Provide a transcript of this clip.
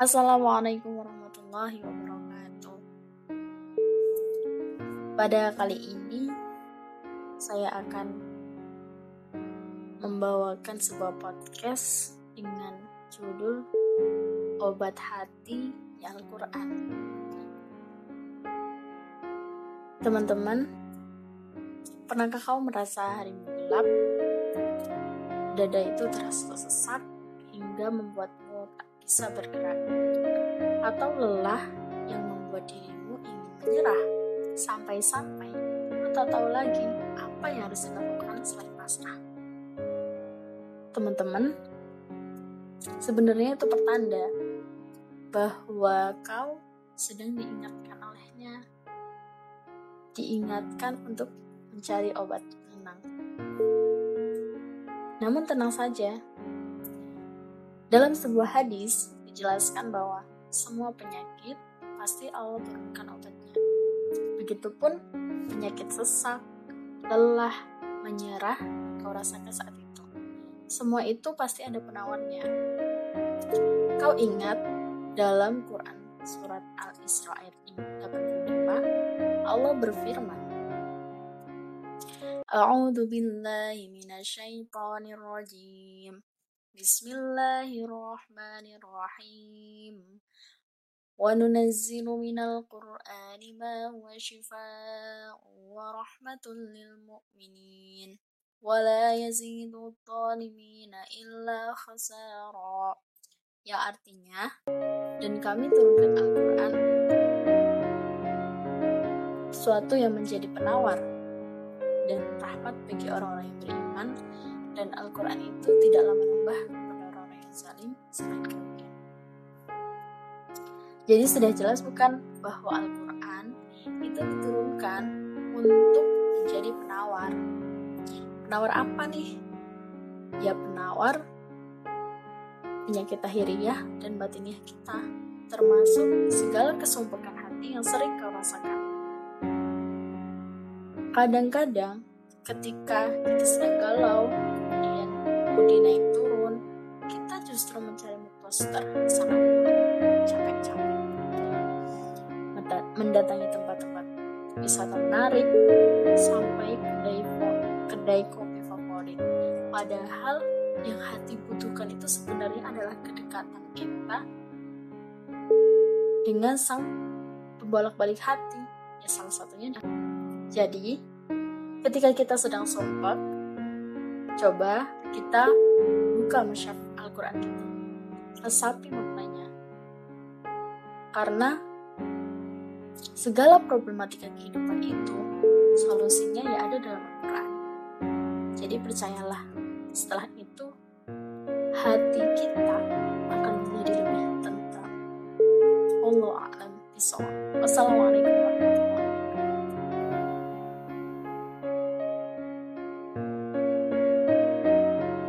Assalamualaikum warahmatullahi wabarakatuh. Pada kali ini, saya akan membawakan sebuah podcast dengan judul Obat Hati Al-Quran. Teman-teman, pernahkah kau merasa harimu gelap? Dada itu terasa sesak hingga membuatmu tak bisa bergerak, atau lelah yang membuat dirimu ingin menyerah sampai-sampai tak tahu lagi apa yang harus dilakukan selain pasrah. Teman-teman, sebenarnya itu pertanda bahwa kau sedang diingatkan olehnya, diingatkan untuk mencari obat tenang. Namun tenang saja, dalam sebuah hadis dijelaskan bahwa semua penyakit pasti Allah turunkan obatnya. Begitupun penyakit sesak, lelah, menyerah kau rasakan saat itu. Semua itu pasti ada penawarnya. Kau ingat dalam Quran surat Al-Isra ayat 85 Allah berfirman A'udzu billahi minasyaitonir rajim Bismillahirrahmanirrahim وننزل من القرآن ما هو شفاء ورحمة للمؤمنين ولا يزيد الظالمين إلا خسارا yang artinya dan kami turunkan Al-Quran sesuatu yang menjadi penawar dan rahmat bagi orang-orang yang beriman dan Al-Quran itu tidaklah menambah kepada orang-orang yang zalim selain kerugian. Jadi sudah jelas bukan bahwa Al-Quran itu diturunkan untuk menjadi penawar. Penawar apa nih? Ya penawar penyakit tahiriah dan batiniah kita, termasuk segala kesumpukan hati yang sering kau rasakan. Kadang-kadang, ketika kita sedang galau, kemudian naik turun, kita justru mencari mood booster sangat capek-capek. Mendatangi tempat-tempat wisata menarik, sampai kedai, kedai kopi favorit. Padahal yang hati butuhkan itu sebenarnya adalah kedekatan kita dengan sang pembolak-balik hati ya salah satunya jadi ketika kita sedang sumpah coba kita buka mushaf Al-Quran kita. Resapi maknanya. Karena segala problematika kehidupan itu solusinya ya ada dalam Al-Quran. Jadi percayalah, setelah itu hati kita akan menjadi lebih tentram. Allah a'lam bishawab. Wassalamualaikum.